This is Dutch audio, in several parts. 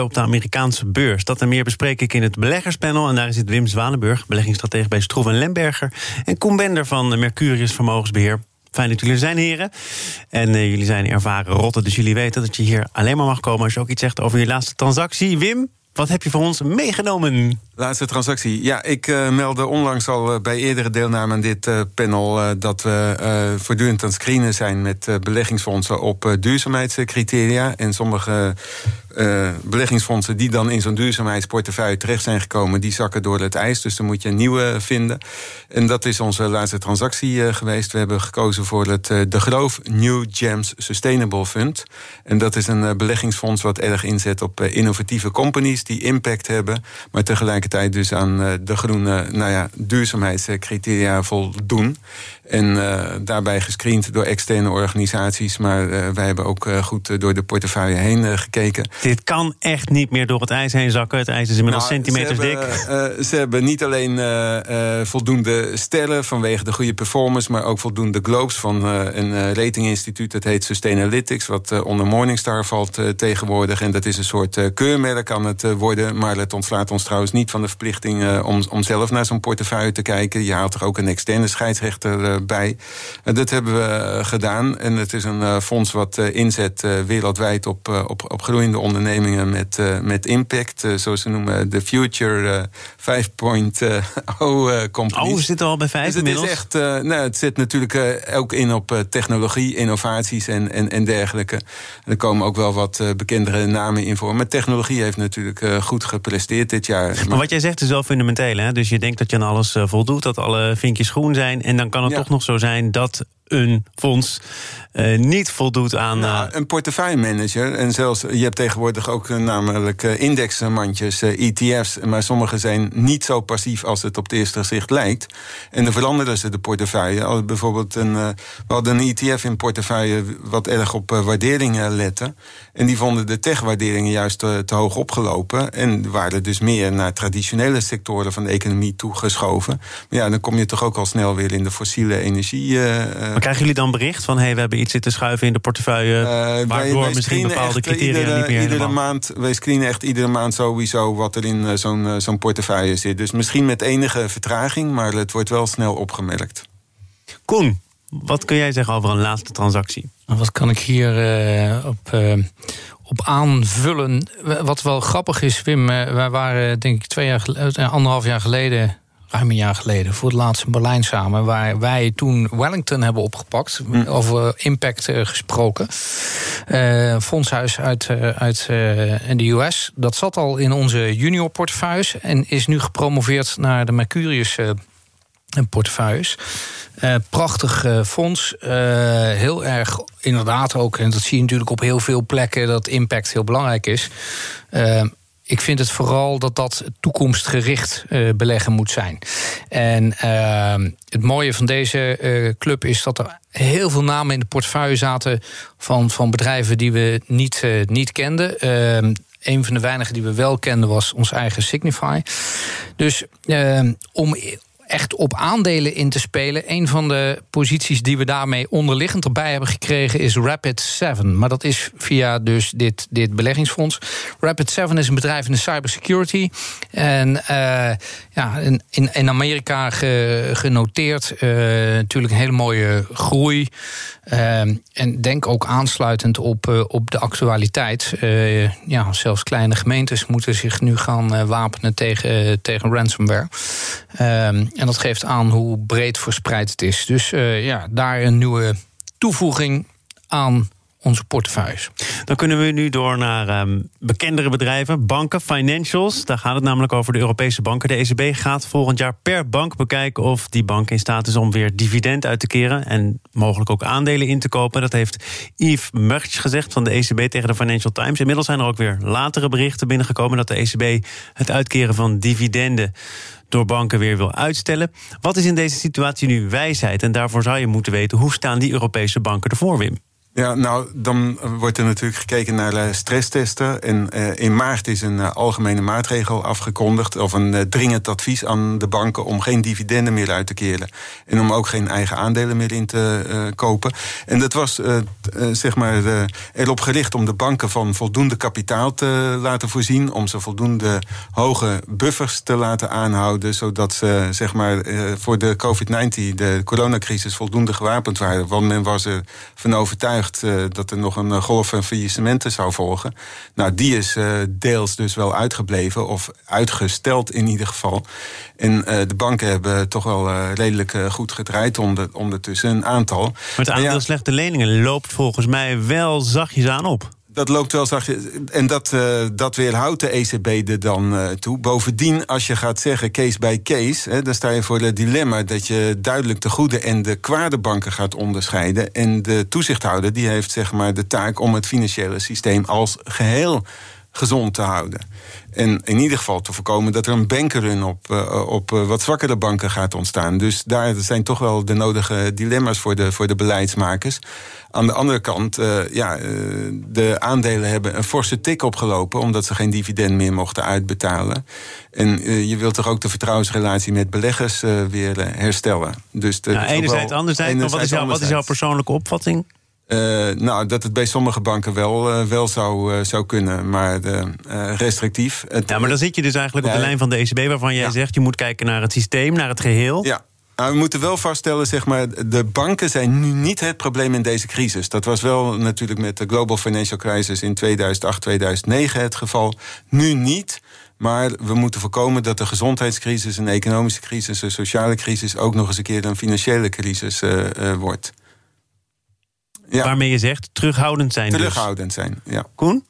Op de Amerikaanse beurs. Dat en meer bespreek ik in het beleggerspanel. En daar zit Wim Zwanenburg, beleggingsstratege bij Stroef en Lemberger. En Koen Bender van Mercurius Vermogensbeheer. Fijn dat jullie er zijn, heren. En uh, jullie zijn ervaren rotten, dus jullie weten dat je hier alleen maar mag komen als je ook iets zegt over je laatste transactie. Wim, wat heb je voor ons meegenomen? Laatste transactie. Ja, ik uh, meldde onlangs al uh, bij eerdere deelname aan dit uh, panel dat we voortdurend aan het screenen zijn met beleggingsfondsen op duurzaamheidscriteria. En sommige beleggingsfondsen die dan in zo'n duurzaamheidsportefeuille terecht zijn gekomen, die zakken door het ijs. Dus dan moet je een nieuwe vinden. En dat is onze laatste transactie geweest. We hebben gekozen voor het De Groof New Gems Sustainable Fund. En dat is een beleggingsfonds wat erg inzet op innovatieve companies die impact hebben, maar tegelijkertijd dus aan de groene nou ja, duurzaamheidscriteria voldoen. En uh, daarbij gescreend door externe organisaties. Maar uh, wij hebben ook uh, goed door de portefeuille heen gekeken. Dit kan echt niet meer door het ijs heen zakken. Het ijs is inmiddels nou, centimeters ze hebben, dik. ze hebben niet alleen voldoende sterren vanwege de goede performance... maar ook voldoende globes van een ratinginstituut. Dat heet Sustainalytics, wat onder Morningstar valt tegenwoordig. En dat is een soort keurmerk aan het worden. Maar het ontslaat ons trouwens niet van de verplichting... om, om zelf naar zo'n portefeuille te kijken. Je haalt er ook een externe scheidsrechter bij. dat hebben we gedaan. En het is een fonds wat inzet wereldwijd op, op, op groeiende ondernemingen met, met impact. zoals ze noemen de Future 5.0 companies. Oh, we zitten al bij vijf dus het is echt, nou, Het zit natuurlijk ook in op technologie, innovaties en, en, en dergelijke. Er komen ook wel wat bekendere namen in voor. Maar technologie heeft natuurlijk goed gepresteerd dit jaar. Maar wat jij zegt is wel fundamenteel. Hè? Dus je denkt dat je aan alles voldoet, dat alle vinkjes groen zijn. En dan kan het toch nog zo zijn dat een fonds uh, niet voldoet aan. Nou, een portefeuillemanager. En zelfs, je hebt tegenwoordig ook namelijk indexmandjes, ETF's. Maar sommige zijn niet zo passief als het op het eerste gezicht lijkt. En dan veranderen ze de portefeuille. Bijvoorbeeld, een, we hadden een ETF in portefeuille wat erg op waarderingen lette. En die vonden de tech-waarderingen juist te, te, hoog opgelopen. En waren dus meer naar traditionele sectoren van de economie toegeschoven. Maar ja, dan kom je toch ook al snel weer in de fossiele energie. Uh, maar krijgen jullie dan bericht van: hé, hey, we hebben iets zitten schuiven in de portefeuille. Uh, waardoor wij misschien bepaalde criteria iedere, niet meer. Iedere maand, wij screenen echt iedere maand sowieso wat er in zo'n zo'n portefeuille zit. Dus misschien met enige vertraging, maar het wordt wel snel opgemerkt. Koen, wat kun jij zeggen over een laatste transactie? Wat kan ik hier uh, op, uh, op aanvullen? Wat wel grappig is, Wim, wij waren denk ik twee jaar geleden, anderhalf jaar geleden ruim een jaar geleden voor het laatst in Berlijn samen. Waar wij toen Wellington hebben opgepakt. Hm. Over impact uh, gesproken. Uh, fondshuis uit, uh, uit in de US. Dat zat al in onze junior portefeuilles. En is nu gepromoveerd naar de Mercurius portefeuilles. Uh, prachtig uh, fonds. Uh, heel erg, inderdaad ook, en dat zie je natuurlijk op heel veel plekken, dat impact heel belangrijk is. Ik vind het vooral dat dat toekomstgericht beleggen moet zijn. En het mooie van deze club is dat er heel veel namen in de portefeuille zaten van, van bedrijven die we niet, niet kenden een van de weinigen die we wel kenden was ons eigen Signify. Dus om echt op aandelen in te spelen. Een van de posities die we daarmee onderliggend erbij hebben gekregen is Rapid 7. Maar dat is via dus dit, dit beleggingsfonds. Rapid 7 is een bedrijf in de cybersecurity. En uh, ja, in, in Amerika genoteerd. Uh, natuurlijk een hele mooie groei. Uh, en denk ook aansluitend op, op de actualiteit. ja, zelfs kleine gemeentes moeten zich nu gaan wapenen tegen, tegen ransomware. Ehm, en dat geeft aan hoe breed verspreid het is. Dus uh, ja, daar een nieuwe toevoeging aan onze portefeuilles. Dan kunnen we nu door naar um, bekendere bedrijven, banken, financials. Daar gaat het namelijk over de Europese banken. De ECB gaat volgend jaar per bank bekijken of die bank in staat is om weer dividend uit te keren en mogelijk ook aandelen in te kopen. Dat heeft Yves Merch gezegd van de ECB tegen de Financial Times. Inmiddels zijn er ook weer latere berichten binnengekomen dat de ECB het uitkeren van dividenden door banken weer wil uitstellen. Wat is in deze situatie nu wijsheid? En daarvoor zou je moeten weten hoe staan die Europese banken ervoor, Wim? Ja, nou, dan wordt er natuurlijk gekeken naar uh, stresstesten. En uh, in maart is een uh, algemene maatregel afgekondigd, of een dringend advies aan de banken om geen dividenden meer uit te keren. En om ook geen eigen aandelen meer in te kopen. En dat was zeg maar erop gericht om de banken van voldoende kapitaal te laten voorzien. Om ze voldoende hoge buffers te laten aanhouden. Zodat ze zeg maar voor de COVID-19, de coronacrisis, voldoende gewapend waren. Want men was er van overtuigd uh, dat er nog een eh, golf van faillissementen zou volgen. Nou, die is uh, deels dus wel uitgebleven, of uitgesteld in ieder geval. En de banken hebben toch wel redelijk goed gedraaid onder, ondertussen, een aantal. Maar het aantal slechte leningen loopt volgens mij wel zachtjes aan op dat loopt wel zachtjes. En dat, uh, dat weerhoudt de ECB er dan uh, toe. Bovendien, als je gaat zeggen case by case, hè, dan sta je voor het dilemma dat je duidelijk de goede en de kwade banken gaat onderscheiden. En de toezichthouder die heeft zeg maar de taak om het financiële systeem als geheel gezond te houden. En in ieder geval te voorkomen dat er een bankrun op, uh, op wat zwakkere banken gaat ontstaan. Dus daar zijn toch wel de nodige dilemma's voor de, voor de beleidsmakers. Aan de andere kant, uh, ja, de aandelen hebben een forse tik opgelopen... omdat ze geen dividend meer mochten uitbetalen. En je wilt toch ook de vertrouwensrelatie met beleggers weer herstellen. Dus de, ja, enerzijds, wel, anderzijds, enerzijds, wat, is jouw, wat is jouw persoonlijke opvatting? Uh, nou, dat het bij sommige banken wel, uh, wel zou, uh, zou kunnen, maar restrictief. Het, ja, maar dan zit je dus eigenlijk op de lijn van de ECB, waarvan jij zegt je moet kijken naar het systeem, naar het geheel. Ja. Nou, we moeten wel vaststellen, zeg maar, de banken zijn nu niet het probleem in deze crisis. Dat was wel natuurlijk met de Global Financial Crisis in 2008, 2009 het geval. Nu niet. Maar we moeten voorkomen dat de gezondheidscrisis, een economische crisis, een sociale crisis ook nog eens een keer een financiële crisis wordt. Waarmee je zegt terughoudend zijn. Dus. Terughoudend zijn, ja. Koen?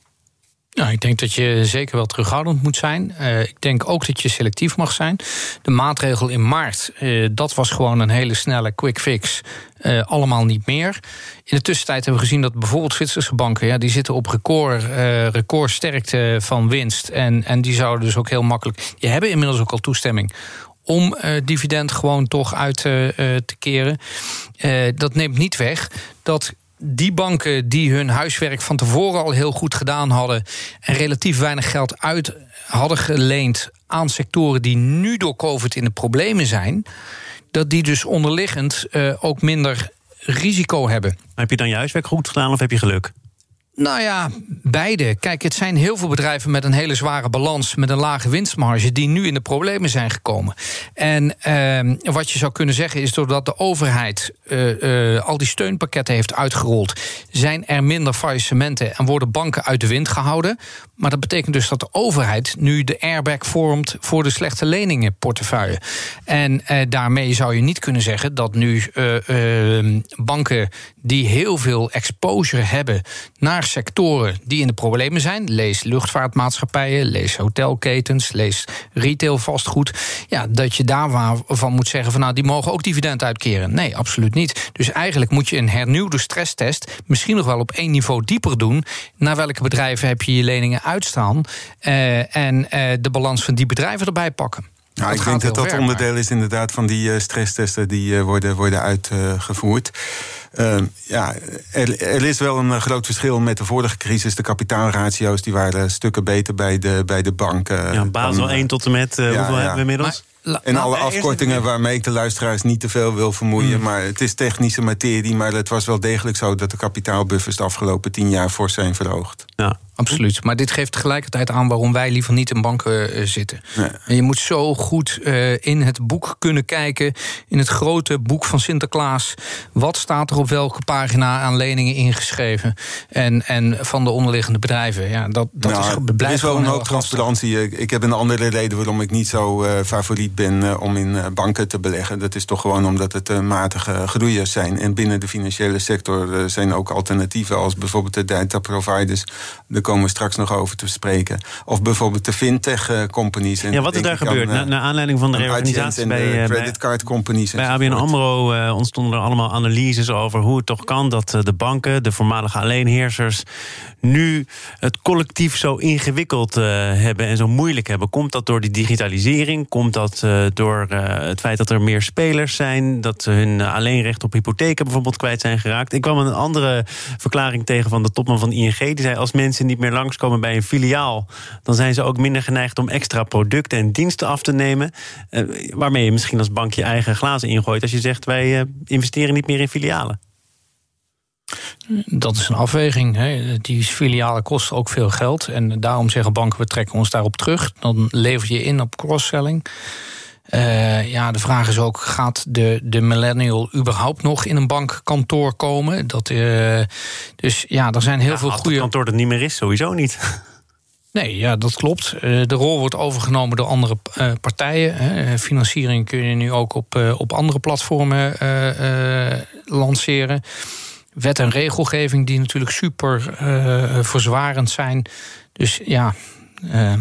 Nou, ik denk dat je zeker wel terughoudend moet zijn. Uh, ik denk ook dat je selectief mag zijn. De maatregel in maart, uh, dat was gewoon een hele snelle quick fix. Uh, allemaal niet meer. In de tussentijd hebben we gezien dat bijvoorbeeld Zwitserse banken... Ja, die zitten op record, recordsterkte van winst. En, en die zouden dus ook heel makkelijk... Die hebben inmiddels ook al toestemming om uh, dividend gewoon toch uit uh, te keren. Uh, dat neemt niet weg dat die banken die hun huiswerk van tevoren al heel goed gedaan hadden en relatief weinig geld uit hadden geleend aan sectoren die nu door COVID in de problemen zijn, dat die dus onderliggend uh, ook minder risico hebben. Heb je dan je huiswerk goed gedaan of heb je geluk? Nou ja, beide. Kijk, het zijn heel veel bedrijven met een hele zware balans, met een lage winstmarge, die nu in de problemen zijn gekomen. En uh, wat je zou kunnen zeggen is, doordat de overheid uh, uh, al die steunpakketten heeft uitgerold, zijn er minder faillissementen en worden banken uit de wind gehouden. Maar dat betekent dus dat de overheid nu de airbag vormt voor de slechte leningenportefeuille. En uh, daarmee zou je niet kunnen zeggen dat nu ehm, banken die heel veel exposure hebben naar sectoren die in de problemen zijn. Lees luchtvaartmaatschappijen, lees hotelketens, lees retail vastgoed. Ja, dat je daarvan moet zeggen van nou, die mogen ook dividend uitkeren. Nee, absoluut niet. Dus eigenlijk moet je een hernieuwde stresstest misschien nog wel op één niveau dieper doen. Naar welke bedrijven heb je je leningen uitstaan? Uh, en uh, de balans van die bedrijven erbij pakken. Nou, ik denk dat dat onderdeel is inderdaad van die uh, stresstesten die worden, worden uitgevoerd. Uh, ja, er, er, is wel een eh, groot verschil met de vorige crisis. De kapitaalratio's die waren stukken beter bij de, bij de banken. Ja, Basel 1 tot en met, uh, hoeveel hebben we inmiddels? en alle afkortingen waarmee ik de luisteraars niet te veel wil vermoeien. Hmm. Maar het is technische materie. Maar het was wel degelijk zo dat de kapitaalbuffers de afgelopen tien jaar fors zijn verhoogd. Ja. Absoluut. Maar dit geeft tegelijkertijd aan waarom wij liever niet in banken uh, zitten. En je moet zo goed uh, in het boek kunnen kijken, in het grote boek van Sinterklaas. Wat staat er op welke pagina aan leningen ingeschreven. En, en van de onderliggende bedrijven. Ja, dat, dat Nou, is, er is wel gewoon een hoop transparantie. Ik, ik heb een andere reden waarom ik niet zo eh, favoriet ben eh, om in eh, banken te beleggen. Dat is toch gewoon omdat het eh, matige groeiers zijn. En binnen de financiële sector eh, zijn ook alternatieven als bijvoorbeeld de data providers. Daar komen we straks nog over te spreken. Of bijvoorbeeld de fintech eh, companies. En Ja, wat is daar gebeurd? Na, naar aanleiding van de reorganisatie bij, creditcard companies. bij ABN. AMRO eh, ontstonden er allemaal analyses over hoe het toch kan dat eh, de banken, de voormalige alleenheersers, nu het collectief zo ingewikkeld eh, hebben en zo moeilijk hebben. Komt dat door die digitalisering? Komt dat eh, door het feit dat er meer spelers zijn? Dat ze hun alleenrecht op hypotheken bijvoorbeeld kwijt zijn geraakt? Ik kwam een andere verklaring tegen van de topman van ING. Die zei als mensen niet meer langskomen bij een filiaal, dan zijn ze ook minder geneigd om extra producten en diensten af te nemen. waarmee je misschien als bank je eigen glazen ingooit als je zegt wij investeren niet meer in filialen. Dat is een afweging. Hè. Die filialen kosten ook veel geld. En daarom zeggen banken, we trekken ons daarop terug. Dan lever je in op cross-selling. Eh, ja, de vraag is ook, gaat de, de millennial überhaupt nog in een bankkantoor komen? Dat, eh, dus ja, er zijn heel Ja, veel goede... kantoor dat niet meer is, sowieso niet. Nee, ja, dat klopt. Eh, de rol wordt overgenomen door andere partijen. hè. Financiering kun je nu ook op, op andere platformen lanceren. Wet en regelgeving die natuurlijk super eh, verzwarend zijn. Dus ja, eh,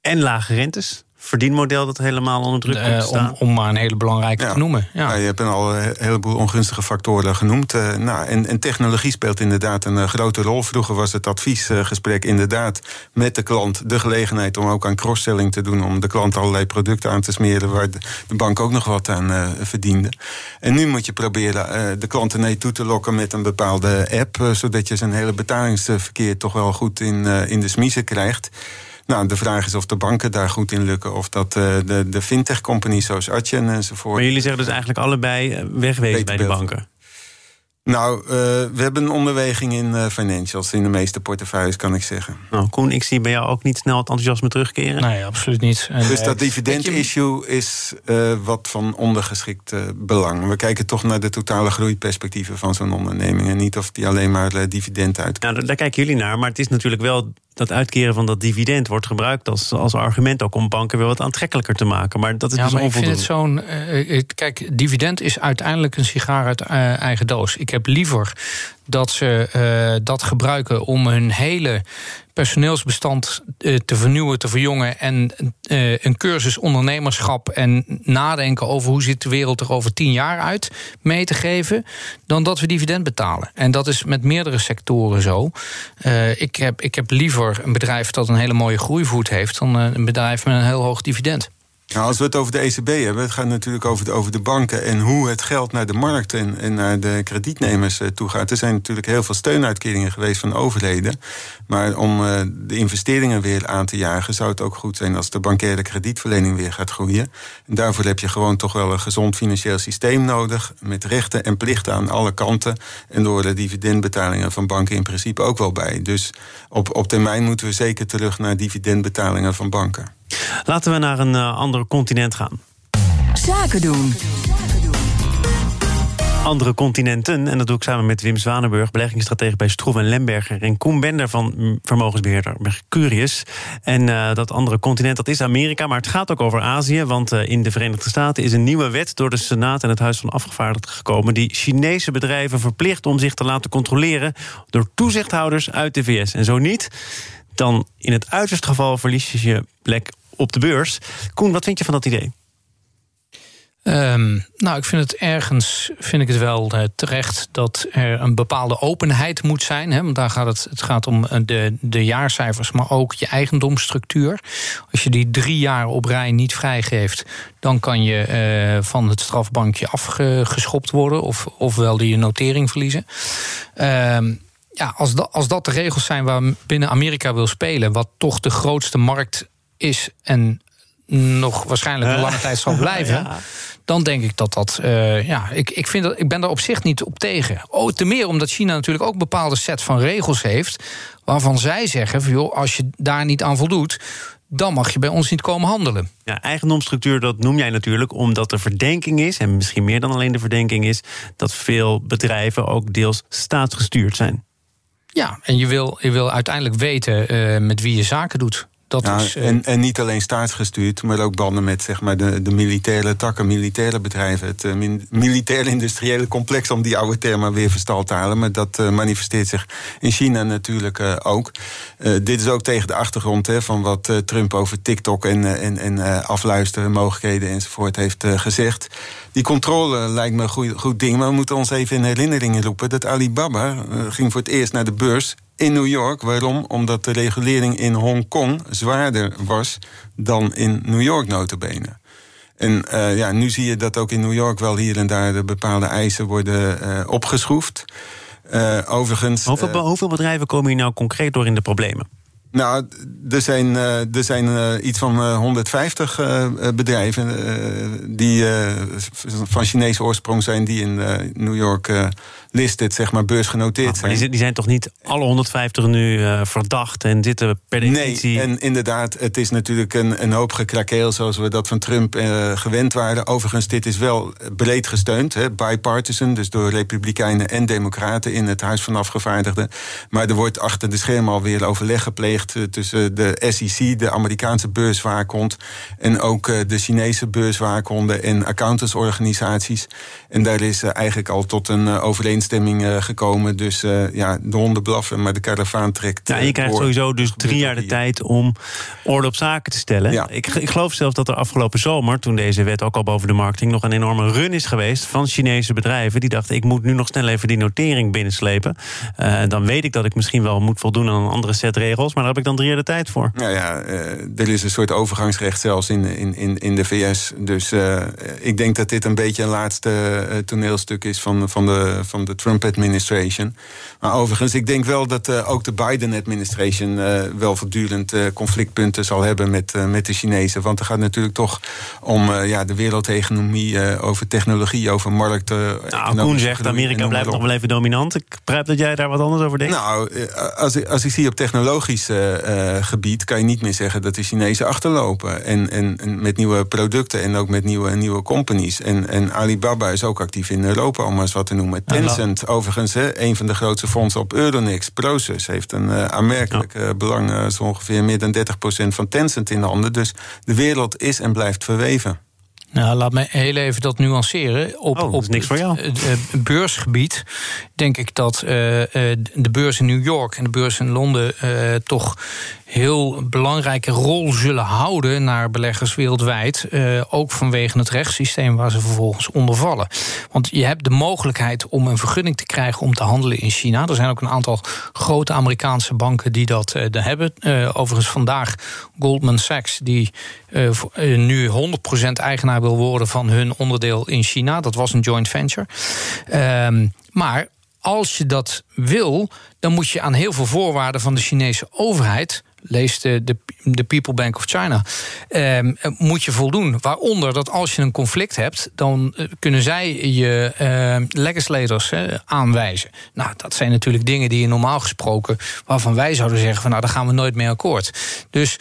En lage rentes. Verdienmodel dat helemaal onder druk komt te eh, staan. om, om maar een hele belangrijke Ja. te noemen. Ja. Ja, je hebt al een heleboel ongunstige factoren genoemd. Eh, nou, en, en technologie speelt inderdaad een eh, grote rol. Vroeger was het adviesgesprek inderdaad met de klant de gelegenheid om ook aan cross-selling te doen. Om de klant allerlei producten aan te smeren waar de, de bank ook nog wat aan eh, verdiende. En nu moet je proberen eh, de klant nee toe te lokken met een bepaalde app. zodat je zijn hele betalingsverkeer toch wel goed in, eh, in de smiezen krijgt. Nou, de vraag is of de banken daar goed in lukken. Of dat eh, de, de fintech-companies zoals Adyen enzovoort. Maar jullie zeggen dus eigenlijk allebei eh, wegwezen bij de banken. Nou, eh, we hebben een onderweging in eh, financials. In de meeste portefeuilles, kan ik zeggen. Nou, Koen, ik zie bij jou ook niet snel het enthousiasme terugkeren. Nee, absoluut niet. En, Dus dat dividend-issue je, is eh, wat van ondergeschikt belang. We kijken toch naar de totale groeiperspectieven van zo'n onderneming. En niet of die alleen maar dividend uit. Nou, daar, daar kijken jullie naar. Maar het is natuurlijk wel dat uitkeren van dat dividend wordt gebruikt als, als argument ook om banken weer wat aantrekkelijker te maken. Maar dat is Ja, dus maar ik vind onvoldoende. het zo'n. kijk, dividend is uiteindelijk een sigaar uit eigen doos. Ik heb liever dat ze eh, dat gebruiken om hun hele personeelsbestand eh, te vernieuwen, te verjongen. En eh, een cursus ondernemerschap en nadenken over hoe ziet de wereld er over tien jaar uit mee te geven. Dan dat we dividend betalen. En dat is met meerdere sectoren zo. Ik, heb, ik heb liever een bedrijf dat een hele mooie groeivoet heeft dan een bedrijf met een heel hoog dividend. Nou, als we het over de ECB hebben, het gaat natuurlijk over de, over de banken en hoe het geld naar de markt en, naar de kredietnemers eh, toe gaat. Er zijn natuurlijk heel veel steunuitkeringen geweest van overheden. Maar om eh, de investeringen weer aan te jagen, zou het ook goed zijn als de bankaire kredietverlening weer gaat groeien. En daarvoor heb je gewoon toch wel een gezond financieel systeem nodig. Met rechten en plichten aan alle kanten. En door de dividendbetalingen van banken in principe ook wel bij. Dus op, op termijn moeten we zeker terug naar dividendbetalingen van banken. Laten we naar een eh, ander continent gaan. Zaken doen. Andere continenten, en dat doe ik samen met Wim Zwanenburg, beleggingsstratege bij Stroef en Lemberger, en Koen Bender van vermogensbeheerder Mercurius. En eh, dat andere continent, dat is Amerika, maar het gaat ook over Azië, want eh, in de Verenigde Staten is een nieuwe wet door de Senaat en het Huis van Afgevaardigden gekomen, die Chinese bedrijven verplicht om zich te laten controleren door toezichthouders uit de VS. En zo niet, dan in het uiterste geval verlies je je plek op de beurs. Koen, wat vind je van dat idee? Ehm, nou, ik vind het ergens vind ik het wel eh, terecht dat er een bepaalde openheid moet zijn. Hè, want daar gaat het, het gaat om eh, de, de jaarcijfers, maar ook je eigendomsstructuur. Als je die drie jaar op rij niet vrijgeeft, dan kan je eh, van het strafbankje afgeschopt worden, of, ofwel die notering verliezen. Ehm, ja, als, als dat de regels zijn waar binnen Amerika wil spelen, wat toch de grootste markt is en nog waarschijnlijk een lange tijd zal blijven. Ja. Dan denk ik dat dat. eh, ja, ik, ik, vind dat, ik ben daar op zich niet op tegen. Oh, te meer omdat China natuurlijk ook een bepaalde set van regels heeft. waarvan zij zeggen: van, joh, als je daar niet aan voldoet. dan mag je bij ons niet komen handelen. Ja, eigendomsstructuur, dat noem jij natuurlijk omdat er verdenking is, en misschien meer dan alleen de verdenking is, dat veel bedrijven ook deels staatsgestuurd zijn. Ja, en je wil, je wil uiteindelijk weten uh, met wie je zaken doet. Dat is, uh, en, en niet alleen staatsgestuurd, maar ook banden met zeg maar, de, de militaire takken, militaire bedrijven. Het uh, militair-industriële complex, om die oude termen weer verstald te halen. Maar dat uh, manifesteert zich in China natuurlijk ook. dit is ook tegen de achtergrond hè, van wat Trump over TikTok en, en, en afluisteren, mogelijkheden enzovoort heeft gezegd. Die controle lijkt me een goed, goed ding, maar we moeten ons even in herinnering roepen dat Alibaba ging voor het eerst naar de beurs in New York. Waarom? Omdat de regulering in Hongkong zwaarder was dan in New York notabene. En uh, ja, nu zie je dat ook in New York wel hier en daar de bepaalde eisen worden uh, opgeschroefd. Uh, overigens. Hoeveel, hoeveel bedrijven komen hier nou concreet door in de problemen? Nou, er zijn, uh, er zijn uh, iets van uh, 150 bedrijven die van Chinese oorsprong zijn, die in New York listed, zeg maar, beursgenoteerd maar zijn. Die, die, zijn toch niet alle 150 nu verdacht en zitten per definitie. Nee, en inderdaad, het is natuurlijk een, een hoop gekrakeel zoals we dat van Trump gewend waren. Overigens, dit is wel breed gesteund, hè, bipartisan, dus door Republikeinen en Democraten in het Huis van Afgevaardigden. Maar er wordt achter de schermen alweer overleg gepleegd tussen de SEC, de Amerikaanse beurswaakhond, en ook de Chinese beurswaakhonden en accountantsorganisaties. En daar is eigenlijk al tot een overeenstemming gekomen. Dus ja, de honden blaffen, maar de karavaan trekt. Ja, je krijgt sowieso dus drie jaar de tijd om orde op zaken te stellen. Ja. Ik, ik geloof zelfs dat er afgelopen zomer, toen deze wet ook al boven de marketing, nog een enorme run is geweest van Chinese bedrijven. Die dachten, ik moet nu nog snel even die notering binnenslepen. Uh, dan weet ik dat ik misschien wel moet voldoen aan een andere set regels. Maar daar heb ik dan drie jaar de tijd voor. Nou ja, uh, er is een soort overgangsrecht zelfs in, in, in de VS. Dus uh, ik denk dat dit een beetje een laatste uh, toneelstuk is van, van de, van de Trump-administration. Maar overigens, ik denk wel dat ook de Biden-administration wel voortdurend conflictpunten zal hebben met, met de Chinezen. Want er gaat natuurlijk toch om ja, de wereldeconomie, over technologie, over markten. Nou, Koen zegt, Amerika blijft nog wel even dominant. Ik begrijp dat jij daar wat anders over denkt. Nou, als ik, als ik zie op technologisch gebied kan je niet meer zeggen dat de Chinezen achterlopen. En, en, en, met nieuwe producten en ook met nieuwe, nieuwe companies. En, en Alibaba is ook actief in Europa, om maar eens wat te noemen. Tencent, ja, overigens, hè, een van de grootste fondsen op Euronext. Proces heeft een uh, aanmerkelijk ja. belang. Uh, zo ongeveer meer dan 30% van Tencent in handen. Dus de wereld is en blijft verweven. Nou, laat me heel even dat nuanceren. Op, oh, op niks voor jou. Het, het beursgebied denk ik dat uh, de beurs in New York en de beurs in Londen uh, toch heel belangrijke rol zullen houden naar beleggers wereldwijd. Uh, ook vanwege het rechtssysteem waar ze vervolgens onder vallen. Want je hebt de mogelijkheid om een vergunning te krijgen om te handelen in China. Er zijn ook een aantal grote Amerikaanse banken die dat uh, hebben. Uh, overigens vandaag Goldman Sachs, die nu 100% eigenaar wil worden van hun onderdeel in China. Dat was een joint venture. Um, maar als je dat wil, dan moet je aan heel veel voorwaarden van de Chinese overheid lees de, de, People Bank of China, eh, moet je voldoen. Waaronder dat als je een conflict hebt, dan kunnen zij je eh, legislators eh, aanwijzen. Nou, dat zijn natuurlijk dingen die je normaal gesproken, waarvan wij zouden zeggen van nou, daar gaan we nooit mee akkoord. Dus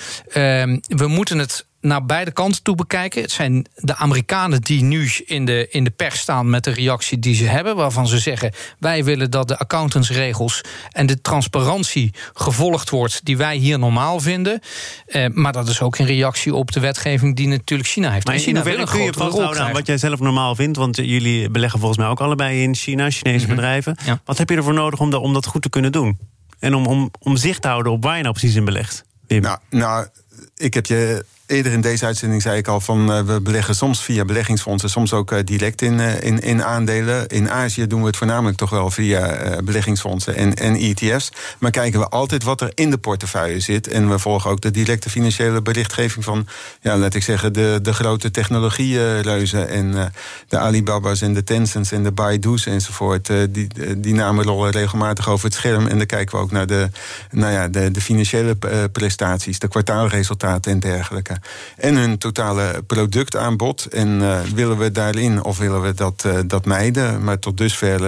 we moeten het naar beide kanten toe bekijken. Het zijn de Amerikanen die nu in de, in de pers staan met de reactie die ze hebben, waarvan ze zeggen: wij willen dat de accountantsregels en de transparantie gevolgd wordt die wij hier normaal vinden. Eh, maar dat is ook een reactie op de wetgeving die natuurlijk China heeft. Maar in China wil een kun je vasthouden aan wat jij zelf normaal vindt? Want jullie beleggen volgens mij ook allebei in China, Chinese mm -hmm. bedrijven. Ja. Wat heb je ervoor nodig om, de, om dat goed te kunnen doen? En om, om, om zicht te houden op waar je nou precies in belegt? Nou, nou, ik heb je eerder in deze uitzending zei ik al van uh, we beleggen soms via beleggingsfondsen, soms ook uh, direct in, uh, in, in aandelen. In Azië doen we het voornamelijk toch wel via beleggingsfondsen en, en ETF's. Maar kijken we altijd wat er in de portefeuille zit. En we volgen ook de directe financiële berichtgeving van, ja, laat ik zeggen, de, de grote technologiereuzen en de Alibaba's en de Tencents en de Baidu's enzovoort. die, die namen rollen regelmatig over het scherm. En dan kijken we ook naar de, nou ja, de, de financiële prestaties, de kwartaalresultaten en dergelijke. En hun totale productaanbod. En willen we daarin of willen we dat, dat mijden? Maar tot dusver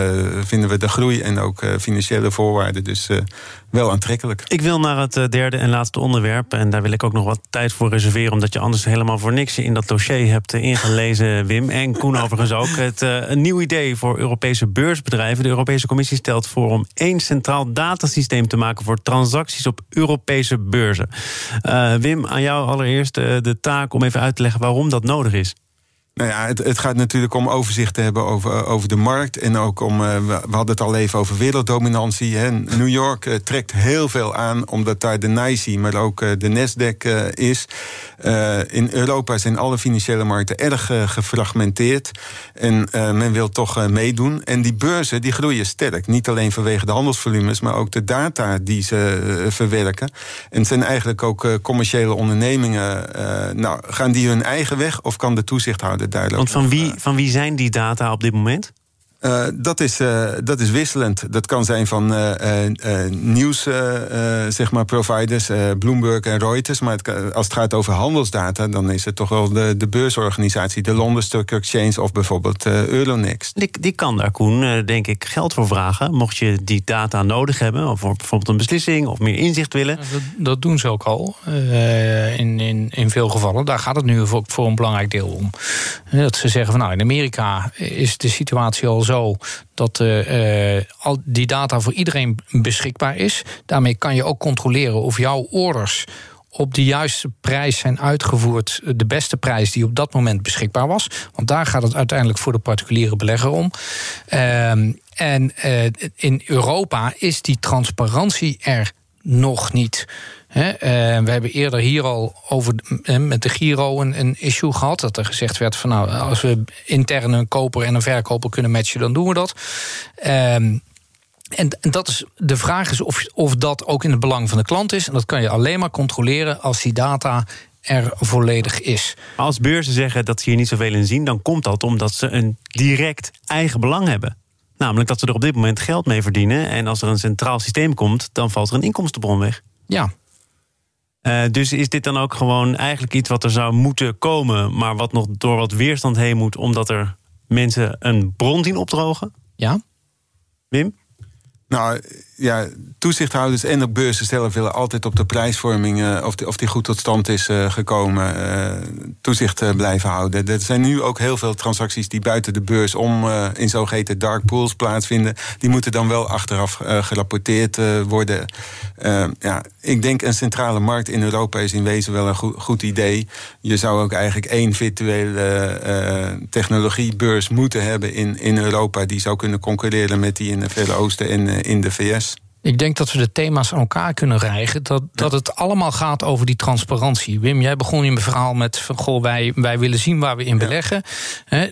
vinden we de groei en ook financiële voorwaarden dus wel aantrekkelijk. Ik wil naar het derde en laatste onderwerp. En daar wil ik ook nog wat tijd voor reserveren, omdat je anders helemaal voor niks in dat dossier hebt ingelezen, Wim. En Koen overigens ook. Het, een nieuw idee voor Europese beursbedrijven. De Europese Commissie stelt voor om één centraal datasysteem te maken voor transacties op Europese beurzen. Wim, aan jou allereerst uh, de taak om even uit te leggen waarom dat nodig is. Nou ja, het, het, gaat natuurlijk om overzicht te hebben over, eh, over de markt. En ook om, uh, we hadden het al even over werelddominantie. Hè. New York uh, trekt heel veel aan, omdat daar de NYSE, maar ook de Nasdaq is. in Europa zijn alle financiële markten erg gefragmenteerd. En men wil toch meedoen. En die beurzen die groeien sterk. Niet alleen vanwege de handelsvolumes, maar ook de data die ze verwerken. En het zijn eigenlijk ook commerciële ondernemingen. nou, gaan die hun eigen weg of kan de toezichthouder want van wie, van wie zijn die data op dit moment? Uh, dat, is, uh, dat is wisselend. Dat kan zijn van uh, nieuws, zeg maar, providers, Bloomberg en Reuters. Maar het, als het gaat over handelsdata, dan is het toch wel de, de beursorganisatie, de London Stock Exchange of bijvoorbeeld Euronext. Die, die kan daar, Koen, denk ik, geld voor vragen. Mocht je die data nodig hebben, of voor bijvoorbeeld een beslissing of meer inzicht willen. Dat, dat doen ze ook al in, in, in veel gevallen. Daar gaat het nu voor, voor een belangrijk deel om. Dat ze zeggen van nou, in Amerika is de situatie al zo dat uh, al die data voor iedereen beschikbaar is. Daarmee kan je ook controleren of jouw orders op de juiste prijs zijn uitgevoerd. De beste prijs die op dat moment beschikbaar was. Want daar gaat het uiteindelijk voor de particuliere belegger om. Uh, en in Europa is die transparantie er nog niet. He, uh, we hebben eerder hier al over met de Giro een, een, issue gehad. Dat er gezegd werd van nou, als we intern een koper en een verkoper kunnen matchen, dan doen we dat. Um, en, en, dat is, de vraag is of, of dat ook in het belang van de klant is. En dat kan je alleen maar controleren als die data er volledig is. Als beurzen zeggen dat ze hier niet zoveel in zien, dan komt dat omdat ze een direct eigen belang hebben. Namelijk dat ze er op dit moment geld mee verdienen. En als er een centraal systeem komt, dan valt er een inkomstenbron weg. Ja, uh, dus is dit dan ook gewoon eigenlijk iets wat er zou moeten komen, maar wat nog door wat weerstand heen moet, omdat er mensen een bron zien opdrogen? Ja. Wim? Nou, ja, toezichthouders en de beurzen zelf willen altijd op de prijsvorming, uh, of, die, of die goed tot stand is uh, gekomen, uh, toezicht blijven houden. Er zijn nu ook heel veel transacties die buiten de beurs om in zogeheten dark pools plaatsvinden. Die moeten dan wel achteraf gerapporteerd worden. ja, ik denk een centrale markt in Europa is in wezen wel een goed, goed idee. Je zou ook eigenlijk één virtuele technologiebeurs moeten hebben in, in Europa die zou kunnen concurreren met die in het Verre Oosten en in de VS. Ik denk dat we de thema's aan elkaar kunnen rijgen. Dat, dat het allemaal gaat over die transparantie. Wim, jij begon in mijn verhaal met: van, goh, wij, wij willen zien waar we in beleggen.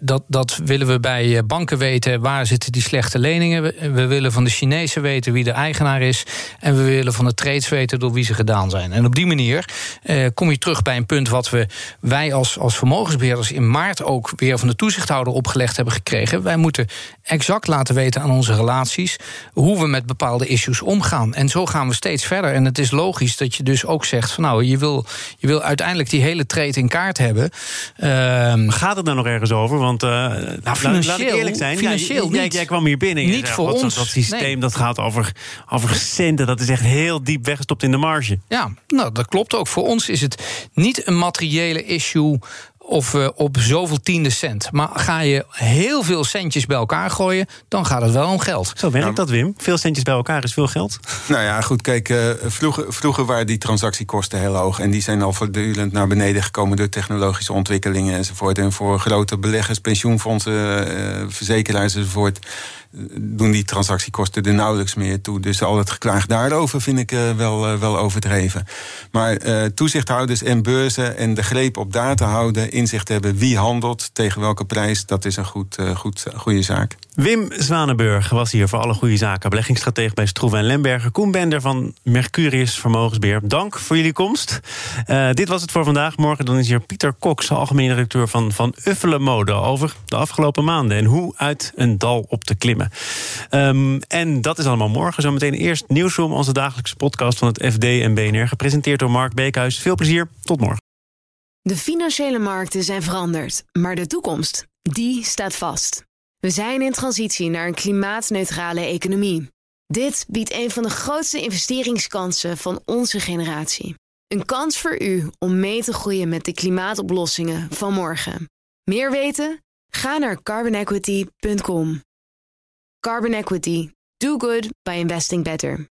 dat, dat willen we bij eh, banken weten. Waar zitten die slechte leningen? We, willen van de Chinezen weten wie de eigenaar is. En we willen van de trades weten door wie ze gedaan zijn. En op die manier eh, kom je terug bij een punt wat we, wij als, als vermogensbeheerders in maart ook weer van de toezichthouder opgelegd hebben gekregen. Wij moeten exact laten weten aan onze relaties hoe we met bepaalde issues omgaan. En zo gaan we steeds verder. En het is logisch dat je dus ook zegt: van nou, je wil, je wil uiteindelijk die hele trade in kaart hebben. Uh, Gaat het daar nog ergens over? Want uh, nou, laat, ik eerlijk zijn. Financieel ja, jij, jij, kwam hier binnen. Niet voor ons. Dat systeem dat gaat over, over centen. Dat is echt heel diep weggestopt in de marge. Ja, nou, dat klopt ook. Voor ons is het niet een materiële issue of uh, op zoveel tiende cent. Maar ga je heel veel centjes bij elkaar gooien, dan gaat het wel om geld. Zo werkt dat, Wim. Veel centjes bij elkaar is veel geld. Nou ja, goed, kijk, uh, vroeger, vroeger waren die transactiekosten heel hoog. En die zijn al voortdurend naar beneden gekomen door technologische ontwikkelingen enzovoort. En voor grote beleggers, pensioenfondsen, uh, verzekeraars enzovoort doen die transactiekosten er nauwelijks meer toe. Dus al het geklaag daarover vind ik uh, wel, uh, wel overdreven. Maar uh, toezichthouders en beurzen en de greep op data houden, inzicht hebben wie handelt, tegen welke prijs, dat is een goed, goed, goede zaak. Wim Zwanenburg was hier voor alle goede zaken. Beleggingsstratege bij Stroeven en Lemberger. Koen Bender van Mercurius Vermogensbeheer. Dank voor jullie komst. Dit was het voor vandaag. Morgen dan is hier Pieter Cox, algemeen directeur van Van Uffelen Mode... over de afgelopen maanden en hoe uit een dal op te klimmen. Um, en dat is allemaal morgen. Zometeen eerst Nieuwsroom, onze dagelijkse podcast van het FD en BNR... gepresenteerd door Mark Beekhuis. Veel plezier, tot morgen. De financiële markten zijn veranderd, maar de toekomst, die staat vast. We zijn in transitie naar een klimaatneutrale economie. Dit biedt een van de grootste investeringskansen van onze generatie. Een kans voor u om mee te groeien met de klimaatoplossingen van morgen. Meer weten? Ga naar carbonequity.com. Carbon Equity. Do good by investing better.